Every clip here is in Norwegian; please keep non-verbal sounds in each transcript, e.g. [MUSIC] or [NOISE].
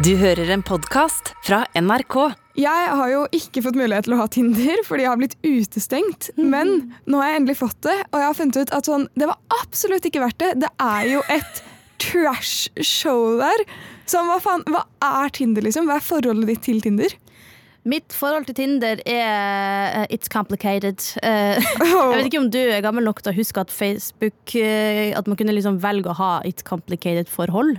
Du hører en podkast fra NRK. Jeg har jo ikke fått mulighet til å ha Tinder fordi jeg har blitt utestengt. Men nå har jeg endelig fått det, og jeg har funnet ut at sånn, det var absolutt ikke verdt det. Det er jo et trash-show der. Så hva faen, hva er Tinder, liksom? Hva er forholdet ditt til Tinder? Mitt forhold til Tinder er uh, it's complicated. Uh, [LAUGHS] jeg vet ikke om du er gammel nok til å huske at Facebook uh, At man kunne liksom velge å ha it's complicated forhold.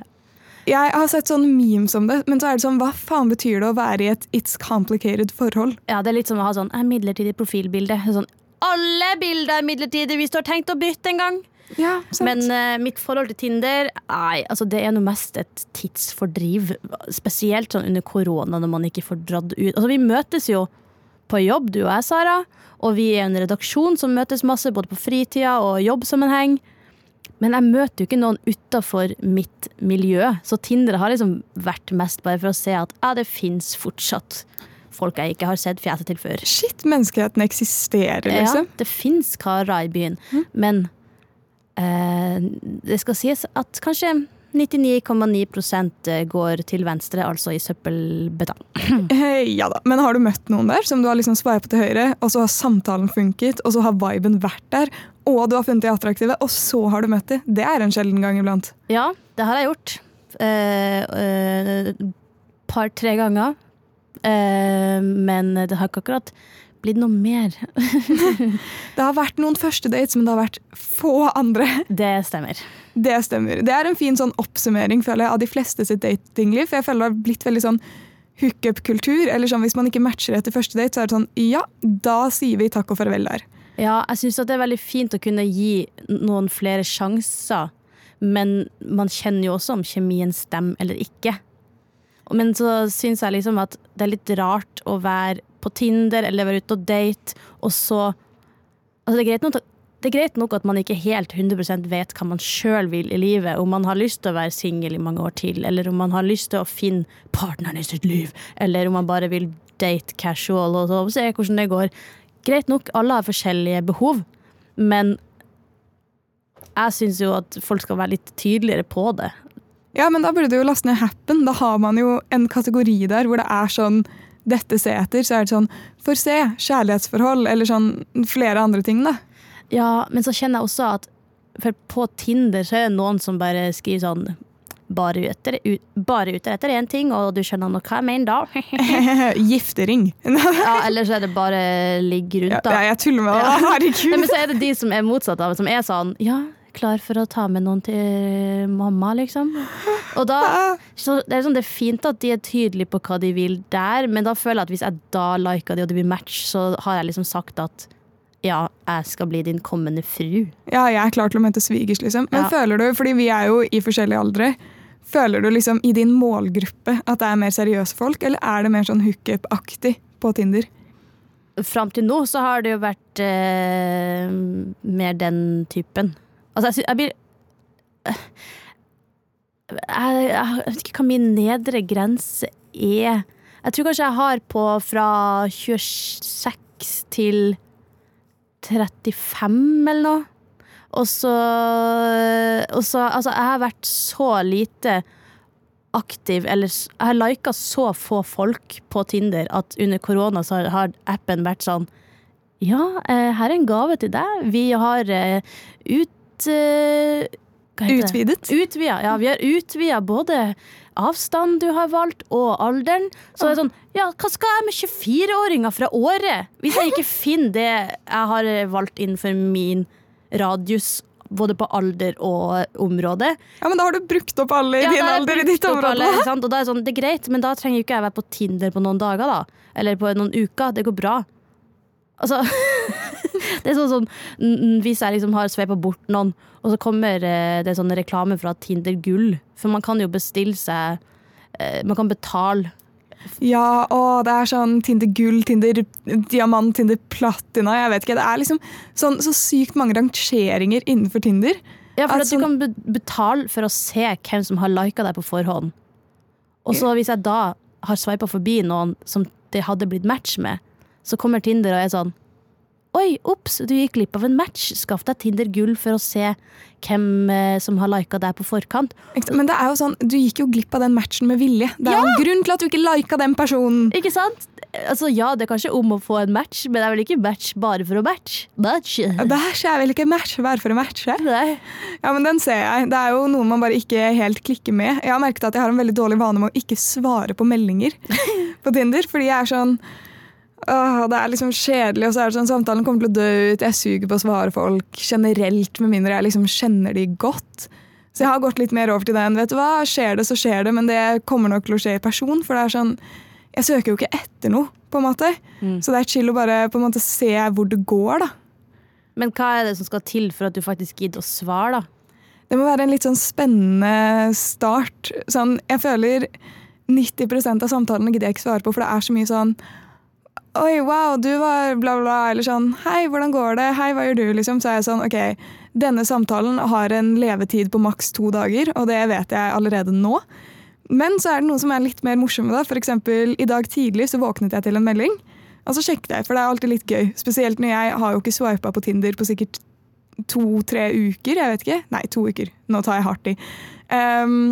Jeg har sett sånne memes om det, men så er det sånn, hva faen betyr det å være i et it's complicated forhold? Ja, Det er litt som å ha sånn eh, midlertidig profilbilde. Sånn, alle bilder er midlertidige hvis du har tenkt å bytte en gang. Ja, sant. Men uh, mitt forhold til Tinder Nei, altså det er noe mest et tidsfordriv. Spesielt sånn under korona, når man ikke får dratt ut. Altså Vi møtes jo på jobb, du og jeg, Sara. Og vi er en redaksjon som møtes masse, både på fritida og jobbsammenheng. Men jeg møter jo ikke noen utafor mitt miljø, så Tinder har liksom vært mest bare for å se at ja, det fins fortsatt folk jeg ikke har sett fjeset til før. Shit, menneskeheten eksisterer, liksom. Ja, det fins karer i byen, men eh, det skal sies at kanskje 99,9% går til venstre, altså i søppelbøtta. [CLEARS THROAT] Eh, Ja da, Men har du møtt noen der som du har liksom sveipet til høyre, og så har samtalen funket, og så har viben vært der, og du har funnet de attraktive, og så har du møtt de? Det er en sjelden gang iblant. Ja, det har jeg gjort. Eh, eh, Par-tre ganger. Eh, men det har ikke akkurat blitt noe mer. [LAUGHS] Det har vært noen første dates, men det har vært få andre. Det stemmer. Det stemmer. Det er en fin sånn oppsummering føler jeg, av de fleste sitt datingliv. For jeg føler det har blitt veldig sånn hookup-kultur. eller sånn Hvis man ikke matcher etter første date, så er det sånn ja, da sier vi takk og farvel der. Ja, jeg syns det er veldig fint å kunne gi noen flere sjanser. Men man kjenner jo også om kjemien stemmer eller ikke. Men så syns jeg liksom at det er litt rart å være på Tinder eller være ute og date, og så Altså, det er greit nok, det er greit nok at man ikke helt 100% vet hva man sjøl vil i livet, om man har lyst til å være singel i mange år til, eller om man har lyst til å finne partneren i sitt liv, eller om man bare vil date casual og så se hvordan det går. Greit nok, alle har forskjellige behov, men jeg syns jo at folk skal være litt tydeligere på det. Ja, men da burde du jo laste ned Happen. Da har man jo en kategori der hvor det er sånn dette se etter. Så er det sånn for se, kjærlighetsforhold, eller sånn flere andre ting, da. Ja, men så kjenner jeg også at for på Tinder så er det noen som bare skriver sånn bare ute ut, bare ute etter én ting, og du skjønner nok hva jeg mener da. [LAUGHS] Giftering. [LAUGHS] ja, eller så er det bare ligg rundt, Ja, jeg tuller med deg. [LAUGHS] Herregud. men så er det de som er motsatt av, som er sånn Ja, klar for å ta med noen til mamma, liksom. Og da så det, er sånn, det er fint at de er tydelige på hva de vil der, men da føler jeg at hvis jeg da liker de, og det blir match, så har jeg liksom sagt at ja, jeg skal bli din kommende fru. Ja, jeg er klar til å møte svigers, liksom. Men Ja. føler du, fordi vi er jo i forskjellige aldre, føler du liksom i din målgruppe at det er mer seriøse folk, eller er det mer sånn hookup-aktig på Tinder? Fram til nå så har det jo vært eh, mer den typen. Altså, jeg, jeg blir jeg, jeg, jeg vet ikke hva min nedre grense er. Jeg tror kanskje jeg har på fra 26 til 35 eller noe. Og så, og så Altså, jeg har vært så lite aktiv, eller jeg har lika så få folk på Tinder at under korona så har- appen vært sånn Ja, eh, her er en gave til deg. Vi har eh, ut... Eh? Utvidet? Utvida, ja. Vi har utvida både avstand du har valgt, og alderen. Så det er sånn, ja, hva skal jeg med 24-åringer fra året? Hvis jeg ikke [LAUGHS] finner det jeg har valgt innenfor min radius, både på alder og område. Ja, men da har du brukt opp alle i Ja, din alder i ditt område. alle, sant? Og da er sånn, det er greit, men da trenger jo ikke jeg være på Tinder på noen dager, da. Eller på noen uker. Det går bra. Altså [LAUGHS] Det er sånn sånn n- n- Hvis jeg liksom har sveipa bort noen, og så kommer eh, det sånn reklame fra Tinder Gull, for man kan jo bestille seg eh, Man kan betale Ja, og det er sånn Tinder gull, Tinder diamant, Tinder platina. Jeg vet ikke, Det er liksom sånn, så sykt mange rangeringer innenfor Tinder. Ja, for At at du sånn- kan betale for å se hvem som har lika deg på forhånd. Og så hvis jeg da har sveipa forbi noen som det hadde blitt match med, så kommer Tinder og er sånn Oi, ops, du gikk glipp av en match. Skaff deg Tinder Gull for å se hvem eh, som har lika deg på forkant. Men det er jo sånn, du gikk jo glipp av den matchen med vilje. Det er jo en grunn til at du ikke lika den personen. Ikke sant? Altså, ja, det er kanskje om å få en match, men det er vel ikke match bare for å match? Match. Det her er vel ikke match bare for å matche? Nei. Ja, men den ser jeg. Det er jo noe man bare ikke helt klikker med. Jeg har merket at jeg har en veldig dårlig vane med å ikke svare på meldinger [LAUGHS] på Tinder, fordi jeg er sånn Åh, det er liksom kjedelig, og så er det sånn samtalen kommer til å dø ut. Jeg suger på å svare folk generelt, med mindre jeg liksom kjenner de godt. Så jeg har gått litt mer over til den. Vet du hva, Skjer det, så skjer det, men det kommer nok til å skje i person. For det er sånn, jeg søker jo ikke etter noe, på en måte. Så det er chill å bare på en måte se hvor det går, da. Men hva er det som skal til for at du faktisk gidder å svare, da? Det må være en litt sånn spennende start. Sånn, jeg føler 90% av samtalene gidder jeg ikke svare på, for det er så mye sånn Oi, wow, du var bla, bla. Eller sånn Hei, hvordan går det? Hei, hva gjør du? Liksom. Så er jeg sånn OK, denne samtalen har en levetid på maks to dager, og det vet jeg allerede nå. Men så er det noe som er litt mer morsomme. da. For eksempel, I dag tidlig så våknet jeg til en melding, og så sjekket jeg, for det er alltid litt gøy. Spesielt når jeg har jo ikke swipa på Tinder på sikkert to-tre uker. Jeg vet ikke. Nei, to uker. Nå tar jeg hardt i. Um,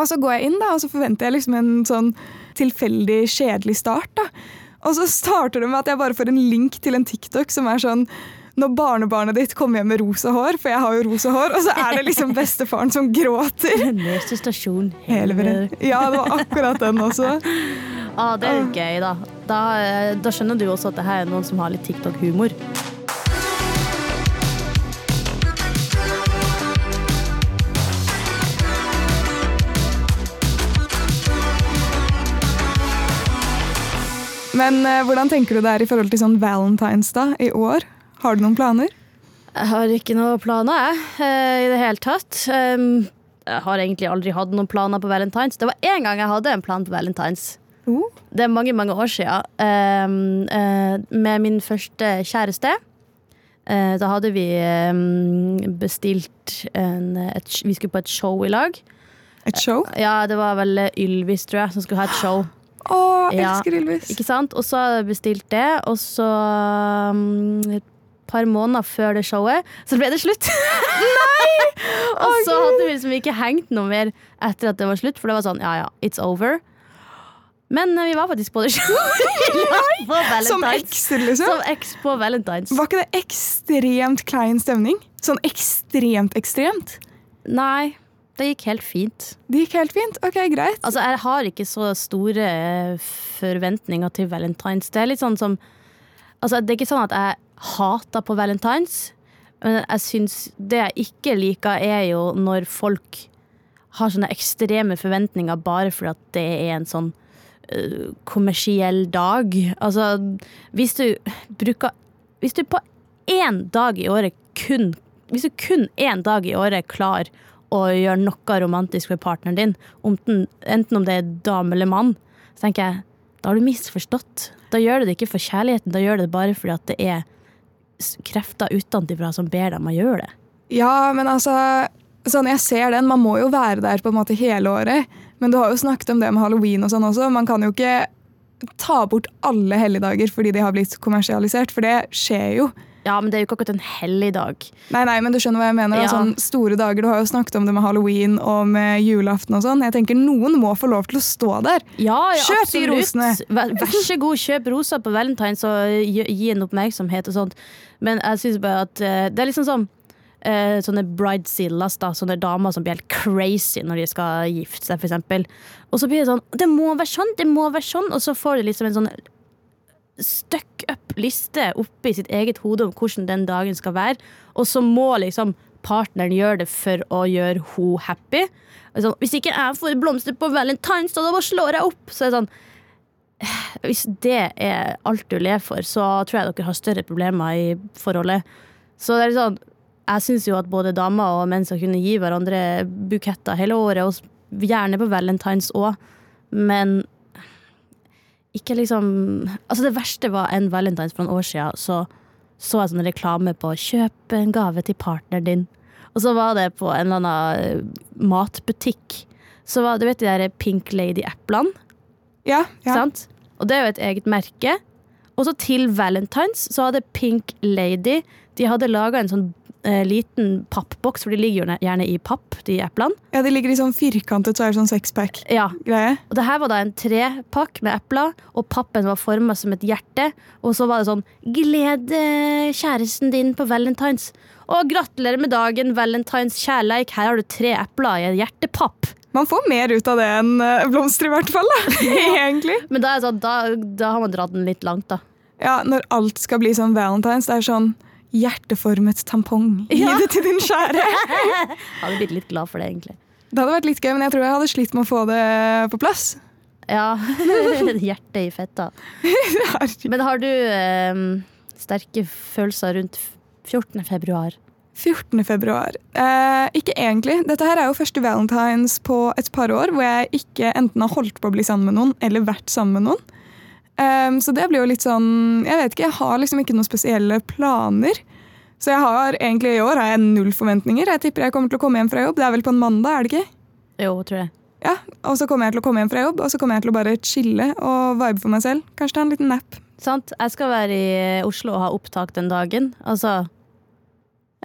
og så går jeg inn, da, og så forventer jeg liksom en sånn tilfeldig, kjedelig start. da. Og så starter det med at jeg bare får en link til en TikTok som er sånn når barnebarnet ditt kommer hjem med rosa hår, for jeg har jo rosa hår, og så er det liksom [LAUGHS] bestefaren som gråter. Neste stasjon Hele. Ja, det var akkurat den også. Ah, det er jo gøy, da. da. eh, Da skjønner du også at det her er noen som har litt TikTok-humor. Men eh, hvordan tenker du det er i forhold til sånn Valentine's da, i år? Har du noen planer? Jeg har ikke noen planer, jeg, eh, i det hele tatt. Jeg har egentlig aldri hatt noen planer på Valentine's. Det var én gang jeg hadde en plan på Valentine's. Uh. Det er mange, mange år siden. Eh, med min første kjæreste. Eh, da hadde vi bestilt en, et, Vi skulle på et show i lag. Et show? Ja, det var vel Ylvis, tror jeg, som skulle ha et show. Å, Ja. elsker Ylvis. Ikke sant? Og så hadde jeg bestilt det, og så um, Et par måneder før det showet, så ble det slutt. [LAUGHS] Nei! og så hadde vi liksom ikke hengt noe mer etter at det var slutt, for det var sånn, ja ja, it's over. Men eh, vi var faktisk på det showet. [LAUGHS] [LAUGHS] Som ekser, liksom? Som eks på Valentine's. Var ikke det ekstremt klein stemning? Sånn ekstremt ekstremt? Nei, det gikk helt fint. Det gikk helt fint? Ok, greit. Altså, jeg har ikke så store eh, forventninger til Valentine's. Det er litt sånn som Altså, det er ikke sånn at jeg hater på Valentine's, men jeg syns Det jeg ikke liker, er jo når folk har sånne ekstreme forventninger bare fordi at det er en sånn uh, kommersiell dag. Altså, hvis du bruker Hvis du på én dag i året kun Hvis du kun én dag i året klarer å gjøre noe romantisk for partneren din, enten, om det er dame eller mann, så tenker jeg da har du misforstått. Da gjør du det ikke for kjærligheten, da gjør du det bare fordi at det er krefter utenfra som ber deg om å gjøre det. Ja, men altså Sånn, Jeg ser den. Man må jo være der på en måte hele året. Men du har jo snakket om det med halloween og sånn også. Man kan jo ikke ta bort alle helligdager fordi de har blitt kommersialisert, for det skjer jo. Ja, men det er jo ikke akkurat en hellig dag. Nei, nei, men du skjønner hva jeg mener. Ja. Sånn store dager, Du har jo snakket om det med halloween og med julaften og sånn. Jeg tenker Noen må få lov til å stå der. Ja, ja, Kjøp de rosene. Vær, vær så god, kjøp roser på valentines og gi, gi en oppmerksomhet og sånt. Men jeg syns bare at eh, det er liksom sånn eh, Sånne bridezillas, da. Sånne damer som blir helt crazy når de skal gifte seg, eksempel. Og så blir det sånn Det må være sånn, det må være sånn. Og så får du liksom en sånn stuck up liste oppi sitt eget hode om hvordan den dagen skal være. Og så må liksom partneren gjøre det for å gjøre hun happy. Sånn, hvis ikke jeg får blomster på valentines, da bare slår jeg opp. Så er det sånn [SIGHS] Hvis det er alt du lever for, så tror jeg dere har større problemer i forholdet. Så det er sånn Jeg syns jo at både damer og menn skal kunne gi hverandre buketter hele året, og gjerne på valentines òg, men ikke liksom Altså, det verste var en valentines for noen år siden, så så jeg sånn reklame på 'kjøp en gave til partneren din'. Og så var det på en eller annen matbutikk. Så var, du vet de der Pink Lady-eplene? Ja, ja. Sant? Og det er jo et eget merke. Og så til Valentines så hadde Pink Lady De hadde laga en sånn eh, liten pappboks, for de ligger jo gjerne i papp, de eplene. Ja, De ligger i sånn firkantet, så er det sånn sexpack-greie. Ja. Og det her var da en trepakk med epler, og pappen var forma som et hjerte. Og så var det sånn 'Gled kjæresten din på valentines'. Og gratulerer med dagen, valentines kjærleik. Her har du tre epler i en hjertepapp. Man får mer ut av det enn eh, blomster, i hvert fall. da, [LAUGHS] [LAUGHS] egentlig. Men da, er sånn, da, da har man dratt den litt langt, da. Ja, Når alt skal bli sånn valentines, det er sånn hjerteformet tampong. Gi Ja. det til din kjære. [LAUGHS] Hadde blitt litt glad for det, egentlig. Det hadde vært litt gøy, men jeg tror jeg hadde slitt med å få det på plass. Ja. [LAUGHS] Hjerte i fetta. [LAUGHS] Men har du eh, sterke følelser rundt 14. februar? 14. februar. Eh, ikke egentlig. Dette her er jo første valentines på et par år hvor jeg ikke enten har holdt på å bli sammen med noen eller vært sammen med noen. Eh, så det blir jo litt sånn Jeg vet ikke, jeg har liksom ikke noen spesielle planer. Så jeg har egentlig i år har jeg null forventninger. Jeg tipper jeg kommer til å komme hjem fra jobb. Det er vel på en mandag, er det ikke? Jo, tror jeg. Ja, Og så kommer jeg til å komme hjem fra jobb, og så kommer jeg til å bare chille og vibe for meg selv. Kanskje ta en liten nap. Sant? Jeg skal være i Oslo og ha opptak den dagen. Altså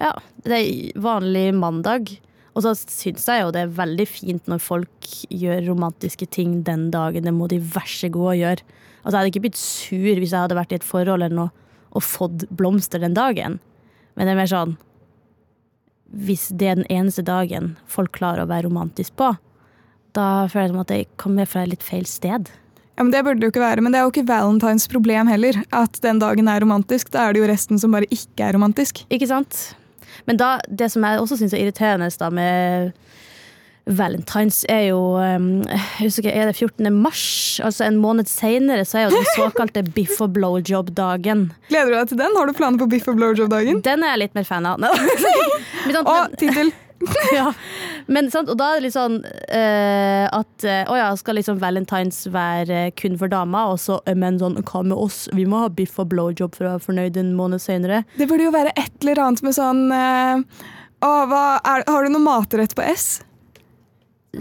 Ja, det er vanlig mandag. Og så syns jeg jo det er veldig fint når folk gjør romantiske ting den dagen. Det må de vær så god gjøre. Altså, jeg hadde ikke blitt sur hvis jeg hadde vært i et forhold eller noe og fått blomster den dagen. Men det er mer sånn Hvis det er den eneste dagen folk klarer å være romantisk på, da føler jeg som at jeg kommer fra et litt feil sted. Ja, men Det burde det jo ikke være, men det er jo ikke Valentines problem heller. At den dagen er romantisk. Da er det jo resten som bare ikke er romantisk. Ikke sant? Men da, det som jeg også syns er irriterende da med Valentines, er jo um, jeg husker ikke, Er det 14. mars? Altså en måned seinere så er jo den såkalte [LAUGHS] biff og blowjob-dagen. Gleder du deg til den? Har du planer på biff og blowjob-dagen? Den er jeg litt mer fan av. No. Og tittel! ja. Men sant, og da er det litt sånn uh, at Å uh, ja, skal liksom valentines være kun for damer? Og så, eh, men sånn, hva med oss? Vi må ha biff og blowjob for å være fornøyd en måned senere. Det burde jo være et eller annet med sånn uh, å, hva er, Har du noe matrett på S?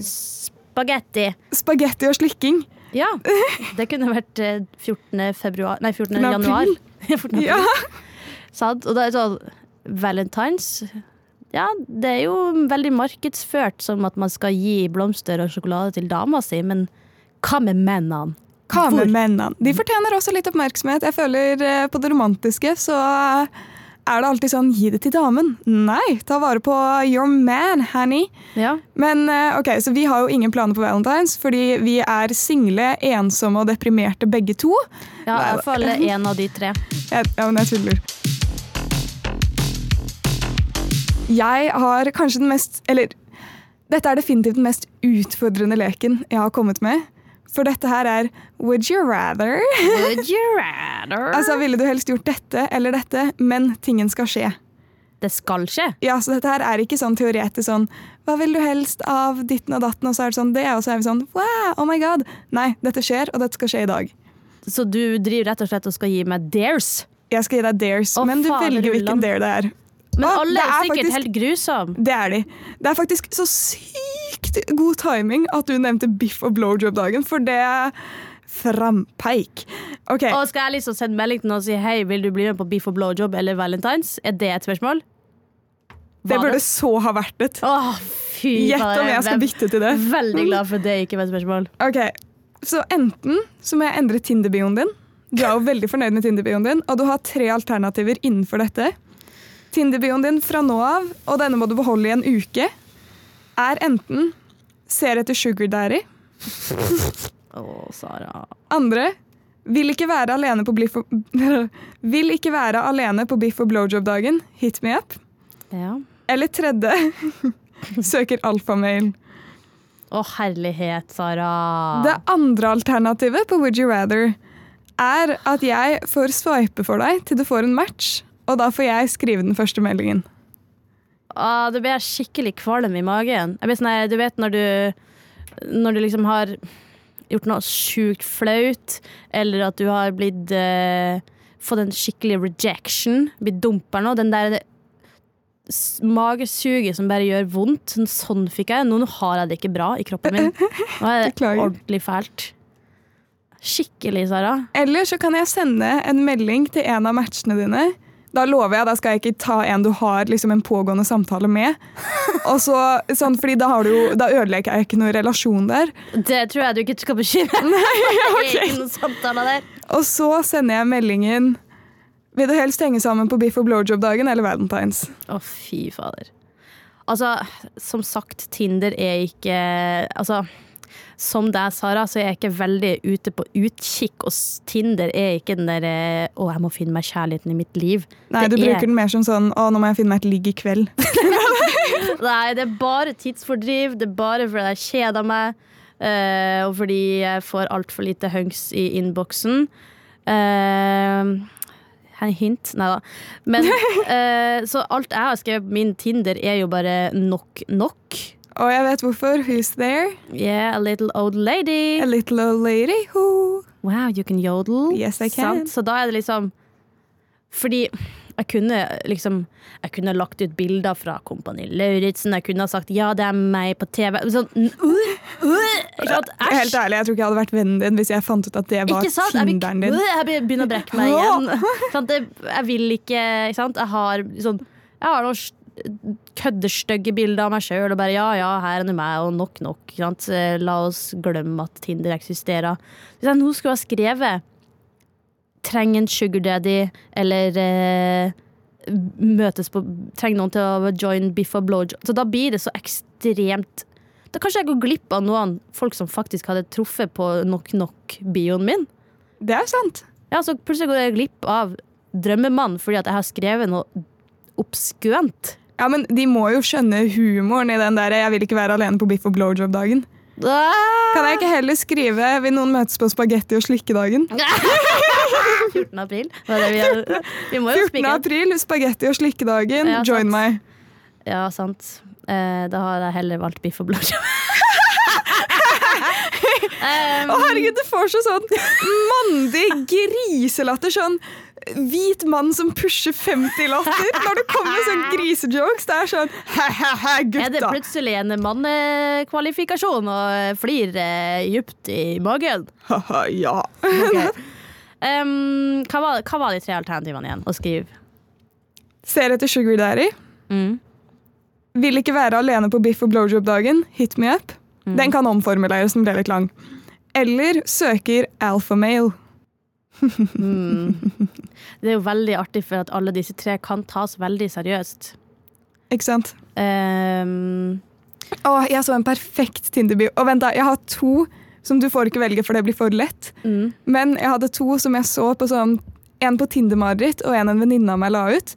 Spagetti. Spagetti og slikking. Ja. Det kunne vært eh, 14. februar Nei, 14. Men januar. 14. [LAUGHS] Ja. Sant? Og da er det sånn Valentines Ja, det er jo veldig markedsført som at man skal gi blomster og sjokolade til dama si, men hva med mennene? Hva med mennene? De fortjener også litt oppmerksomhet. Jeg føler eh, På det romantiske så er det alltid sånn gi det til damen. Nei, ta vare på your man, honey. Ja. Men eh, ok, så vi har jo ingen planer på valentines, fordi vi er single, ensomme og deprimerte begge to. Ja, i hvert fall én av de tre. Ja, men jeg tuller. Jeg har kanskje den mest Eller dette er definitivt den mest utfordrende leken jeg har kommet med. For dette her er Would you rather? Would [LAUGHS] you rather? Altså, Ville du helst gjort dette eller dette, men tingen skal skje? det skal skje. Ja, så dette her er ikke sånn teoretisk sånn Hva vil du helst av ditten og datten? Og så er det sånn det, og så er vi sånn Wow, oh my god. Nei, dette skjer, og dette skal skje i dag. Så du driver rett og slett og skal gi meg dares? Jeg skal gi deg dares, Å, men du faen, velger hvilken dare det er. Men Å, alle er sikkert faktisk- helt grusomme. Det er de. Det er faktisk så sykt god timing at du nevnte biff og blowjob-dagen, for det frampeik. Okay. Og skal jeg liksom sende melding til noen og si hei, vil du bli med på Beef og blowjob eller Valentines? Er det et spørsmål? Det burde burde så ha vært et. Åh, fy Gjett om jeg skal bytte til det. Veldig glad for det ikke var et spørsmål. Ok, Så enten så må jeg endre Tinder-bioen din. Du er jo veldig fornøyd med Tinder-bioen din, og du har tre alternativer innenfor dette. Tinder-bioen din fra nå av, og denne må du beholde i en uke, er enten ser etter sugar daddy, [LAUGHS] Å, Sara. andre vil ikke være alene på biff og, [LAUGHS] vil ikke være alene på biff og blowjob-dagen, hit me up. Ja. Eller tredje [LAUGHS] søker alfamail. Å, herlighet, Sara. Det andre alternativet på Would you rather er at jeg får swipe for deg til du får en match, og da får jeg skrive den første meldingen. Ah, det ble skikkelig kvalm i magen. Jeg ble sånn, du vet når du Når du liksom har gjort noe sjukt flaut, eller at du har blitt eh, Fått en skikkelig rejection, blitt dumpa nå. Den der det, magesuget som bare gjør vondt. Sånn, sånn fikk jeg. Nå har jeg det ikke bra i kroppen min. [LAUGHS] Nå er det ordentlig fælt. Skikkelig, Sara. Eller så kan jeg sende en melding til en av matchene dine. Da lover jeg, da skal jeg ikke ta en du har liksom en pågående samtale med. [LAUGHS] Og så, sånn, fordi da, har du, da ødelegger jeg ikke noen relasjon der. Det tror jeg du ikke skal bekymre [LAUGHS] deg [LAUGHS] der. Og så sender jeg meldingen Vil du helst henge sammen på biff og blowjob-dagen eller valentines? Å, fy fader. Altså, som sagt, Tinder er ikke Altså, som deg, Sara, så er jeg ikke veldig ute på utkikk, og Tinder er ikke den derre 'Å, jeg må finne meg kjærligheten i mitt liv'. Nei, Det du er- bruker den mer som sånn Å, nå må jeg finne meg et ligg i kveld. [LAUGHS] [LAUGHS] Nei, det er bare tidsfordriv. Det er bare fordi jeg kjeder meg, eh, og fordi jeg får altfor lite hunks i innboksen. Uh, hint? Nei da. Men uh, [LAUGHS] Så alt jeg har skrevet på min Tinder, er jo bare nok nok. Og jeg vet hvorfor. Who's there? Yeah, a little old lady. A little old lady who Wow, you can yodel. Yes, I can. Så da er det liksom Fordi jeg kunne liksom Jeg kunne lagt ut bilder fra Kompani Lauritzen. Jeg kunne ha sagt 'ja, det er meg' på TV. Sånn, uh, uh? Helt ærlig, jeg tror ikke jeg hadde vært vennen din hvis jeg fant ut at det var Tinderen din. uh, jeg begynner å brekke meg [LAUGHS] igjen. [LAUGHS] Jeg vil ikke, ikke sant? Jeg har sånn Jeg har noen st- køddestygge bilder av meg sjøl og bare ja, ja, her er det meg, og nok, nok. Sant? La oss glemme at Tinder eksisterer. Hvis jeg nå skulle ha skrevet trenger en sugar daddy, eller eh, møtes på Trenger noen til å join biff og blowjob. Så da blir det så ekstremt Da kanskje jeg går glipp av noen folk som faktisk hadde truffet på nok-nok-bioen min. Det er sant. Ja, så plutselig går jeg glipp av drømmemann fordi at jeg har skrevet noe obskønt. Ja, men De må jo skjønne humoren i den der 'jeg vil ikke være alene på biff og blowjob-dagen'. Ah! Kan jeg ikke heller skrive 'vil noen møtes på spagetti og slikke-dagen'? [LAUGHS] 14. april. Vi, vi må jo 14. april, spagetti og slikkedagen. Ja, Join meg. Ja, sant. Eh, da har jeg heller valgt biff og blowjob. [LAUGHS] [LAUGHS] um, Å herregud, du får så sånn mandig griselatter. Sånn hvit mann som pusher 50-latter når det kommer sånn grisejokes. Det er sånn he-he-he, gutta. er det plutselig en mannekvalifikasjon og flir eh, djupt i magen? Haha, ja. Um, hva, var, hva var de tre alternativene igjen å skrive? Ser etter Sugar Daddy. Mm. Vil ikke være alene på biff og blowjob-dagen. Hit me up. Mm. Den kan omformuleres, den ble litt lang. Eller søker alfamale. Mm. Det er jo veldig artig, for at alle disse tre kan tas veldig seriøst. Ikke sant? Um, Å, jeg så en perfekt Tinder-bio. Og vent da, jeg har to som du får ikke velge, for det blir for lett. mm. Men jeg hadde to som jeg så på sånn En på Tinder-Marit og en en venninne av meg la ut.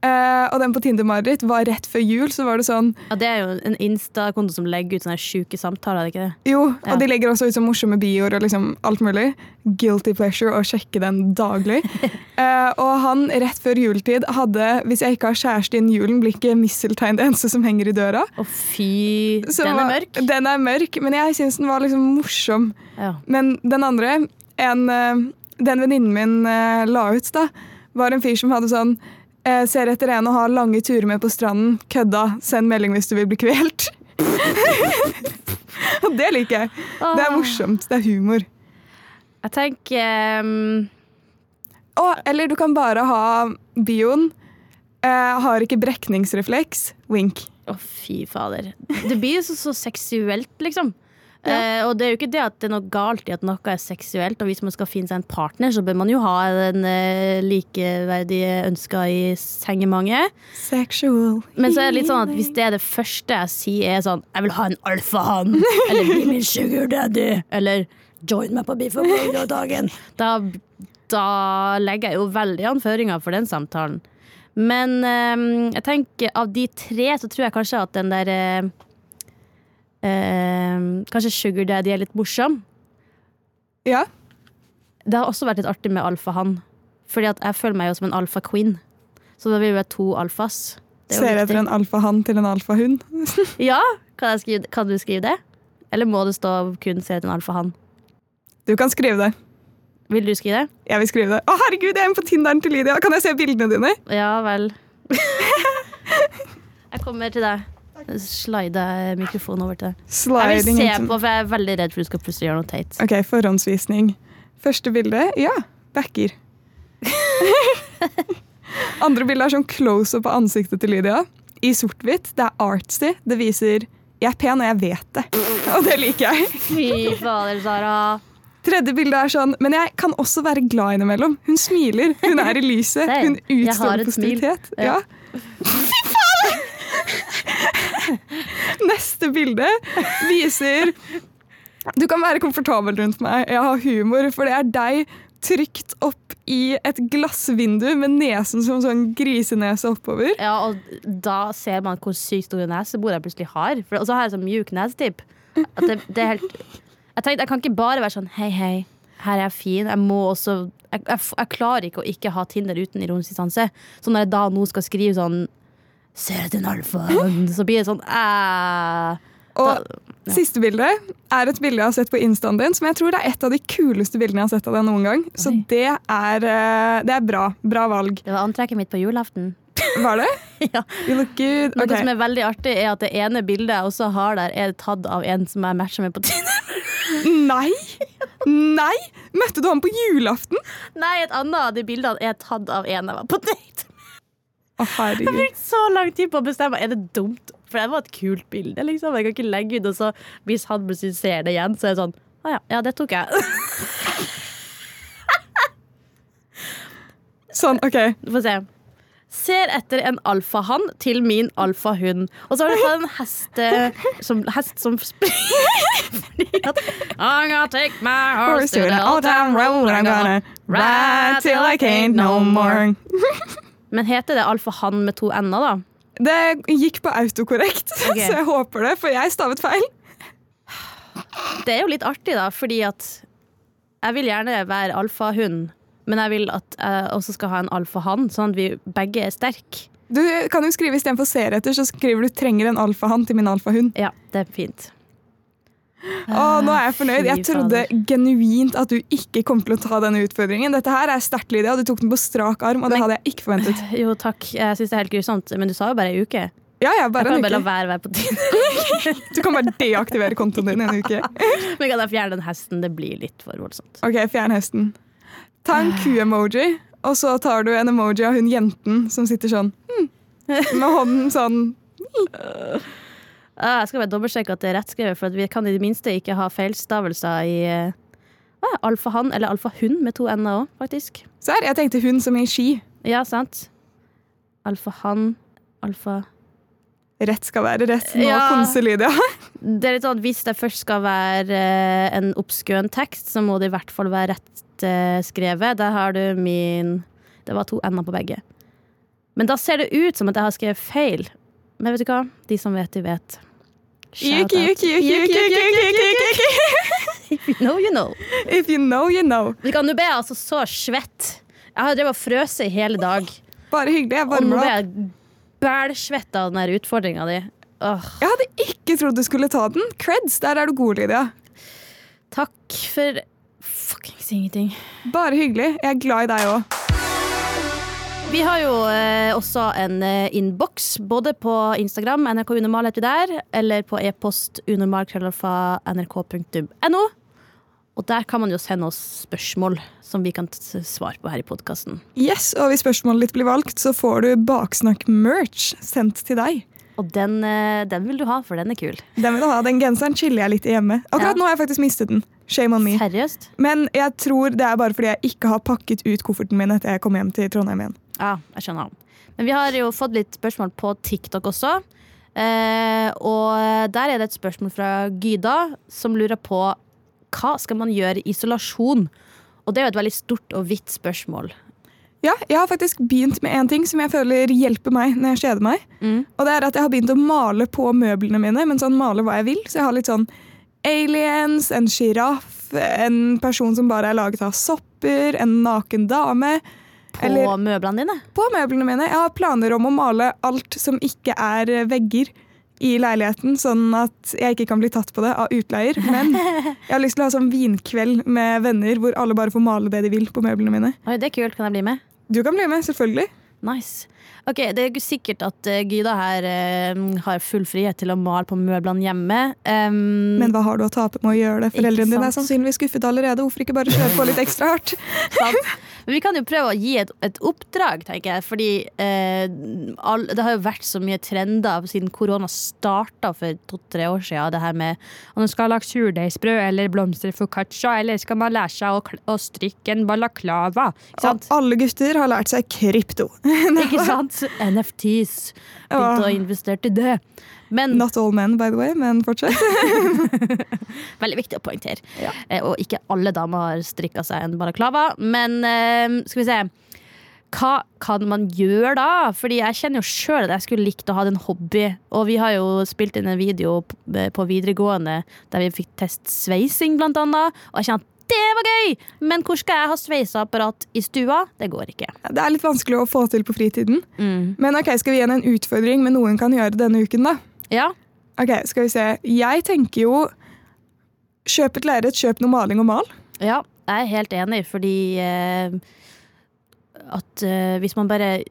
Eh, og den på Tinder-Marit var rett før jul, så var det sånn Ja, det er jo en Insta-konto som legger ut sånne sjuke samtaler, er det ikke det? Jo, Ja. og de legger også ut sånn morsomme bioer og liksom alt mulig. Guilty pleasure å sjekke den daglig. uh, [LAUGHS] og han rett før juletid hadde, hvis jeg ikke har kjæreste innen julen, blir ikke misseltein det eneste som henger i døra. Å fy, Så den er mørk. Den er mørk, men jeg syns den var liksom morsom. Ja. Men den andre, en, eh, den venninnen min la ut, da, var en fyr som hadde sånn eh, Ser etter en å ha lange turer med på stranden. Kødda. Send melding hvis du vil bli kvelt. [LAUGHS] Og det liker jeg. Det er morsomt. Det er humor. Jeg tenker um, Å, eller du kan bare ha bioen. Eh, har ikke brekningsrefleks. Wink. Å, fy fader. Det blir jo så, så seksuelt, liksom. Ja. Eh, og det er jo ikke det at det er noe galt i at noe er seksuelt, og hvis man skal finne seg en partner, så bør man jo ha den eh, likeverdige ønska i sengemanget. Sexual. Men så er det litt sånn at hvis det er det første jeg sier, er sånn Jeg vil ha en alfahann, eller bli min sugar daddy, eller join meg på Biff og Burger-dagen, da, da legger jeg jo veldig an føringer for den samtalen. Men eh, jeg tenker av de tre så tror jeg kanskje at den der eh, Kanskje sugar daddy er litt morsom. Ja. Det har også vært litt artig med alfahann. Fordi at jeg føler meg jo som en alfa-queen. Så da vil vi være to alfas. Er Ser du etter en alfahann til en alfahund. [LAUGHS] Ja, kan, skrive, kan du skrive det? Eller må det stå kun 'ser etter en alfahann? Du kan skrive det. Vil du skrive det? Jeg vil skrive det. Å, herregud, jeg er på Tinderen til Lydia. Kan jeg se bildene dine? Ja vel. [LAUGHS] jeg kommer til deg. Slide mikrofonen over til deg. Jeg vil se på, for jeg er veldig redd for du skal plutselig gjøre noe teit. Ok, forhåndsvisning. Første bilde, ja, backer. [LAUGHS] Andre bilde er sånn close-up på ansiktet til Lydia. I sort-hvitt. Det er artsy. Det viser jeg er pen, og jeg vet det. [LAUGHS] Og det liker jeg. Fy fader, Sara. Tredje bilde er sånn Men jeg kan også være glad innimellom. Hun smiler, hun er i lyset, [LAUGHS] hun utstår utstråler positivitet. Ja. [LAUGHS] Neste bilde viser Du kan være komfortabel rundt meg. Jeg har humor, for det er deg trykt opp i et glassvindu med nesen som sånn grisenese oppover. Ja, og da ser man hvor sykt store nesebor jeg plutselig har. For- Og så har jeg sånn mjuk nesetipp. Jeg tenkte, jeg kan ikke bare være sånn hei, hei, her er jeg fin. Jeg må også Jeg, jeg, jeg klarer ikke å ikke ha Tinder uten ironisk distanse. Så når jeg da nå skal skrive sånn Ser etter en alfa, så blir det sånn æh. Og siste bilde er et bilde jeg har sett på instaen din, som jeg tror er et av de kuleste bildene jeg har sett av deg noen gang. Så det er, eh, det er bra. Bra valg. Det var antrekket mitt på julaften. [LAUGHS] Var det? [LAUGHS] Ja. You look good. Noe som er veldig artig, er at det ene bildet jeg også har der, er tatt av en som jeg matcher med på Tinder. [LAUGHS] Nei! Nei! Møtte du ham på julaften? Nei, et annet av de bildene er tatt av en jeg var på date Å, Jeg har brukte så lang tid på å bestemme Er det dumt. For det var et kult bilde. Liksom. Jeg kan ikke legge ut, og så hvis han plutselig ser det igjen, så er det sånn Å ja, ja, det tok jeg. [LAUGHS] Sånn, OK. Få se. Ser etter en alfahann til min alfahund. Og så har du en heste som, hest som springer. I'm gonna take my horse to the old town road. I'm gonna ride till I can't no more. [LAUGHS] Men heter det alfahann med to n-er, da? Det gikk på autokorrekt, [LAUGHS] okay. så jeg håper det, for jeg stavet feil. Det er jo litt artig, da, fordi at jeg vil gjerne være alfahund, men jeg vil at jeg også skal ha en alfahann, sånn at vi begge er sterke. Du kan jo skrive Istedenfor ser etter, så skriver du 'trenger en alfahann til min alfahund'. Ja, det er fint. Å, nå er jeg fornøyd. Jeg trodde genuint at du ikke kom til å ta denne utfordringen. Dette her er sterkt, Lydia, du tok den på strak arm, og det hadde jeg ikke forventet. [LAUGHS] Jo, takk. Jeg syns det er helt grusomt, men du sa jo bare ei uke. Ja, ja, Jeg bare kan en bare la være å være på Tinder. [LAUGHS] Du kan bare deaktivere kontoen din en uke. [LAUGHS] Men kan jeg fjerne den hesten? Det blir litt for voldsomt. Ok, fjern hesten. Ta en ku-emoji, og så tar du en emoji av hun jenten som sitter sånn hmm, med hånden sånn. Ah, Jeg skal bare dobbeltsjekke at det er rettskrevet, for at vi kan i det minste ikke ha feilstavelser i eh, ah, alfahann eller alfahund med to n-er òg, faktisk. Serr? jeg tenkte hun som i ski. Ja, sant. Alfahann, alfa Rett skal være rett. Nå Ja. konser Lydia. Det er litt sånn at Hvis det først skal være uh, en obskøn tekst, så må det i hvert fall være rett uh, skrevet. Der har du min Det var to n-er på begge. Men da ser det ut som at jeg har skrevet feil. Men vet du hva? De som vet, de vet. Yuki, yuki, yuki, yuki. [LAUGHS] If you know, you know. If you know, you know. Nå ble jeg altså så svett. Jeg har drevet og frøst i hele dag. Bare hyggelig. Jeg Og nå varmer ble jeg bælsvett av den utfordringa di. Jeg hadde ikke trodd du skulle ta den. Creds, der er du god, Lydia. takk for fuckings ingenting. Bare hyggelig. Jeg er glad i deg òg. Vi har jo eh, også en eh, innboks, både på Instagram, NRK Unormal heter vi der, eller på e-post unormal.nrk.no. Og der kan man jo sende oss spørsmål som vi kan svare på her i podkasten. Yes, og hvis spørsmålet ditt blir valgt, så får du Baksnakk-merch sendt til deg. Og den, eh, den vil du ha, for den er kul. Den vil du ha, den genseren chiller jeg litt i hjemme. Akkurat Ja. nå har jeg faktisk mistet den. Shame on me. Seriøst? Men jeg tror det er bare fordi jeg ikke har pakket ut kofferten min etter jeg kom hjem til Trondheim igjen. Ja, jeg skjønner. Men vi har jo fått litt spørsmål på TikTok også. Eh, og der er det et spørsmål fra Gyda, som lurer på hva skal man gjøre i isolasjon? Og det er jo et veldig stort og vidt spørsmål. Ja, jeg har faktisk begynt med en ting som jeg føler hjelper meg når jeg kjeder meg. Mm. Og det er at jeg har begynt å male på møblene mine, men sånn male hva jeg vil. Så jeg har litt sånn aliens, en sjiraff, en person som bare er laget av sopper, en naken dame. På Eller- møblene dine. På møblene mine. Jeg har planer om å male alt som ikke er vegger i leiligheten, sånn at jeg ikke kan bli tatt på det av utleier. Men [LAUGHS] jeg har lyst til å ha sånn vinkveld med venner hvor alle bare får male det de vil på møblene mine. Oi, det er kult. Kan jeg bli med? Du kan bli med, selvfølgelig. Nice. Ok, Det er ikke sikkert at eh, Gyda her eh, har full frihet til å male på møblene hjemme. Um, Men hva har du å tape med å gjøre det? Foreldrene dine er sannsynligvis skuffet allerede. Hvorfor ikke bare kjøre på litt ekstra hardt? [LAUGHS] Men vi kan jo prøve å gi et, et oppdrag, tenker jeg. Fordi eh, all, det har jo vært så mye trender siden korona starta for to-tre år siden. Det her med om man skal lage surdeigsbrød eller blomsterfoccaccia, eller skal man lære seg å, å strikke en balaklava. Og alle gutter har lært seg krypto. [LAUGHS] Ikke sant? NFTs. Begynte å investere til det. Men Not all men, by the way, men fortsett. [LAUGHS] veldig viktig å poengtere. Eh, og ikke alle damer har strikka seg en balaklava. Men eh, skal vi se Hva kan man gjøre da? Fordi jeg kjenner jo sjøl at jeg skulle likt å ha en hobby. Og vi har jo spilt inn en video på videregående der vi fikk teste sveising, blant annet. Og jeg kjenner at det var gøy! Men hvor skal jeg ha sveiseapparat i stua? Det går ikke. Det er litt vanskelig å få til på fritiden. Mm. Men ok, skal vi gi henne en utfordring med noe hun kan gjøre denne uken, da? Ja, Ok, skal vi se. Jeg tenker jo Kjøp et lerret, kjøp noe maling og mal. Ja, jeg er helt enig, fordi eh, at eh, hvis man bare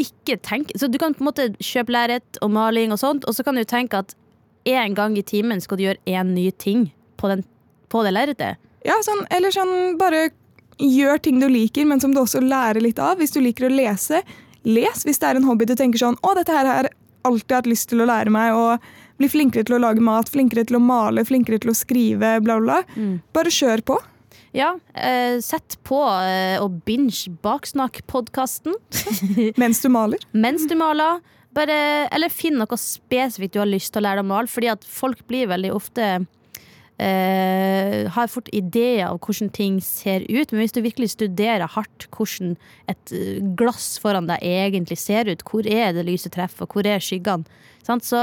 ikke tenker Så du kan på en måte kjøpe lerret og maling og sånt, og så kan du tenke at én gang i timen skal du gjøre én ny ting på, den, på det lerretet. Ja, sånn, eller sånn bare gjør ting du liker, men som du også lærer litt av. Hvis du liker å lese, les. Hvis det er en hobby du tenker sånn Å, dette her har alltid hatt lyst til å lære meg. Og bli flinkere til å lage mat, flinkere til å male, flinkere til å skrive, bla, bla. Mm. Bare kjør på. Ja, eh, sett på eh, og binge Baksnakk-podkasten [LAUGHS] Mens du maler. mens du maler. Bare, eller finn noe spesifikt du har lyst til å lære deg å male, fordi at folk blir veldig ofte eh, har fort ideer av hvordan ting ser ut, men hvis du virkelig studerer hardt hvordan et eh, glass foran deg egentlig ser ut, hvor er det lyset treffer, hvor er skyggene, sant? så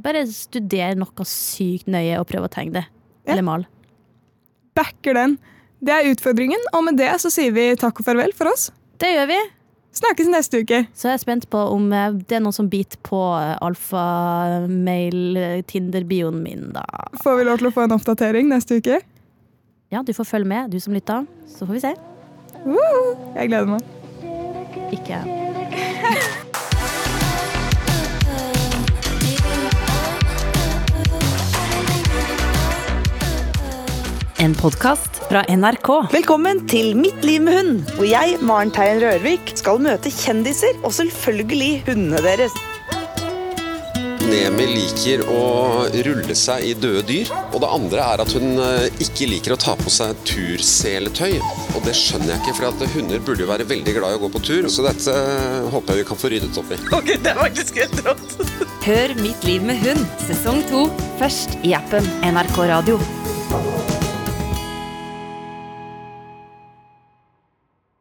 bare studer noe sykt nøye og prøv å tegne det. Ja. Eller male. Backer den. Det er utfordringen, og med det så sier vi takk og farvel for oss. Det gjør vi. Snakkes neste uke. Så er jeg spent på om eh, det er noen som biter på eh, alfamail-Tinder-bioen min, da. Får vi lov til å få en oppdatering neste uke? Ja, du får følge med, du som lytter. Så får vi se. Uh, Jeg gleder meg. Ikke [LAUGHS] En podkast fra NRK. Velkommen til Mitt liv med hund, hvor jeg, Maren Teien Rørvik, skal møte kjendiser og selvfølgelig hundene deres. Nemi liker å rulle seg i døde dyr. Og det andre er at hun eh, ikke liker å ta på seg turseletøy. Og det skjønner jeg ikke, for at hunder burde jo være veldig glad i å gå på tur. Så dette eh, håper jeg vi kan få ryddet opp i. Ok, det er faktisk helt rått. Hør Mitt liv med hund sesong to først i appen NRK Radio.